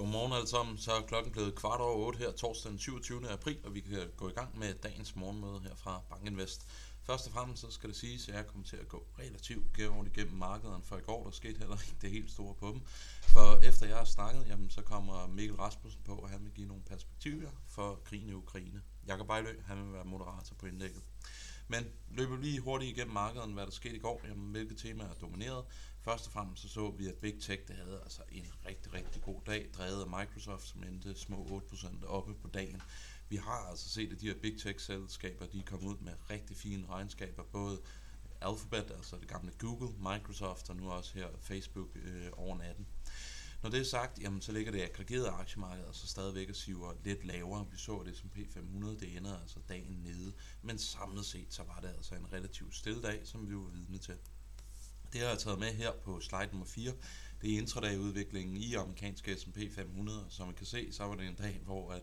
Godmorgen alle sammen. Så er klokken blevet kvart over 8 her torsdag den 27. april, og vi kan gå i gang med dagens morgenmøde her fra Bankinvest. Først og fremmest så skal det siges, at jeg kommer til at gå relativt gævnt igennem markederne, for i går der skete heller ikke det helt store på dem. For efter jeg har snakket, jamen, så kommer Mikkel Rasmussen på, og han vil give nogle perspektiver for krigen i Ukraine. Jakob Bejlø, han vil være moderator på indlægget. Men løber lige hurtigt igennem markedet, hvad der skete i går, jamen, hvilke temaer dominerede. domineret. Først og fremmest så så vi, at Big Tech det havde altså en rigtig, rigtig god dag, drevet af Microsoft, som endte små 8% oppe på dagen. Vi har altså set, at de her Big Tech-selskaber, de er kommet ud med rigtig fine regnskaber, både Alphabet, altså det gamle Google, Microsoft og nu også her Facebook øh, over natten. Når det er sagt, jamen, så ligger det aggregerede aktiemarked altså stadigvæk og siver lidt lavere. Vi så det som P500, det ender altså dagen nede. Men samlet set, så var det altså en relativt stille dag, som vi var vidne til. Det har jeg taget med her på slide nummer 4. Det er intraday-udviklingen i amerikanske S&P 500. Som man kan se, så var det en dag, hvor at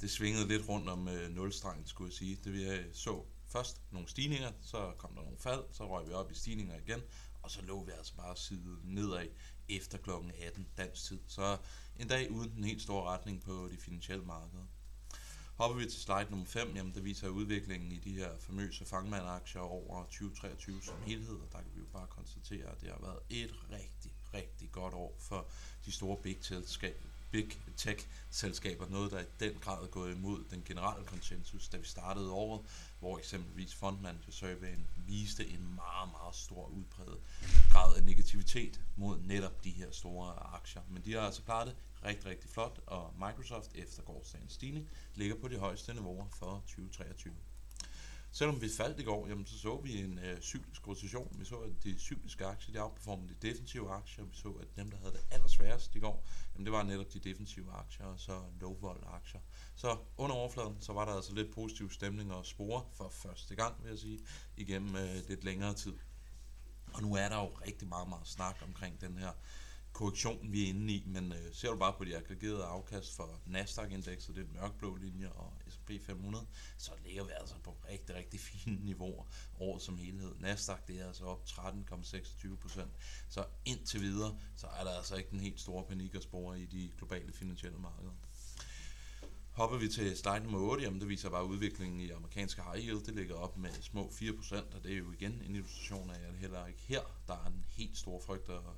det svingede lidt rundt om øh, nulstrengen, skulle jeg sige. Det vi øh, så først nogle stigninger, så kom der nogle fald, så røg vi op i stigninger igen, og så lå vi altså bare side nedad efter kl. 18 dansk tid. Så en dag uden den helt store retning på de finansielle markeder. Hopper vi til slide nummer 5, jamen der viser udviklingen i de her famøse fangmandaktier over 2023 som helhed, og der kan vi jo bare konstatere, at det har været et rigtig, rigtig godt år for de store big selskaber big tech-selskaber. Noget, der i den grad er gået imod den generelle konsensus, da vi startede året, hvor eksempelvis Fondmanager Surveyen viste en meget, meget stor udbredt grad af negativitet mod netop de her store aktier. Men de har altså klaret det rigtig, rigtig flot, og Microsoft efter gårdsdagens stigning ligger på de højeste niveauer for 2023. Selvom vi faldt i går, jamen, så så vi en øh, cyklisk rotation. Vi så, at de cykliske aktier de outperformede de defensive aktier. Vi så, at dem, der havde det værst i går, jamen, det var netop de defensive aktier og så low vol aktier. Så under overfladen, så var der altså lidt positiv stemning og spore for første gang, vil jeg sige, igennem øh, lidt længere tid. Og nu er der jo rigtig meget, meget snak omkring den her korrektion, vi er inde i, men øh, ser du bare på de aggregerede afkast for Nasdaq-indekset, det er mørkblå linje, og S&P 500, så ligger vi altså på rigtig, rigtig fine niveauer år som helhed. Nasdaq, det er altså op 13,26 procent, så indtil videre, så er der altså ikke den helt store panik at spore i de globale finansielle markeder. Hopper vi til slide nummer 8, jamen det viser bare udviklingen i amerikanske high yield. Det ligger op med små 4%, og det er jo igen en illustration af, at heller ikke her, der er en helt stor frygt og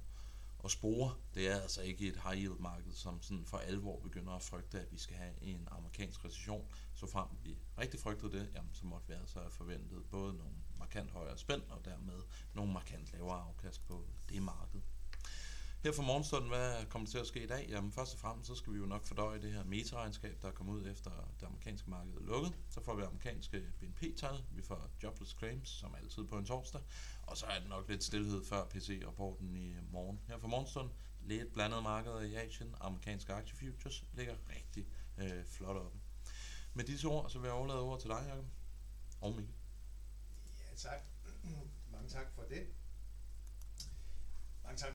at spore. Det er altså ikke et high yield marked, som sådan for alvor begynder at frygte, at vi skal have en amerikansk recession. Så frem vi rigtig frygtede det, jamen, så måtte vi altså have forventet både nogle markant højere spænd, og dermed nogle markant lavere afkast på det marked. Her for morgenstunden, hvad kommer til at ske i dag? Jamen først og fremmest, så skal vi jo nok fordøje det her meta-regnskab, der er kommet ud efter det amerikanske marked er lukket. Så får vi amerikanske BNP-tal, vi får jobless claims, som altid på en torsdag. Og så er det nok lidt stillhed før PC-rapporten i morgen. Her for morgenstunden, lidt blandet marked i Asien. Amerikanske aktiefutures ligger rigtig øh, flot oppe. Med disse ord, så vil jeg overlade ord til dig, Jacob. Og Mikkel. Ja, tak. Mange tak for det. Mange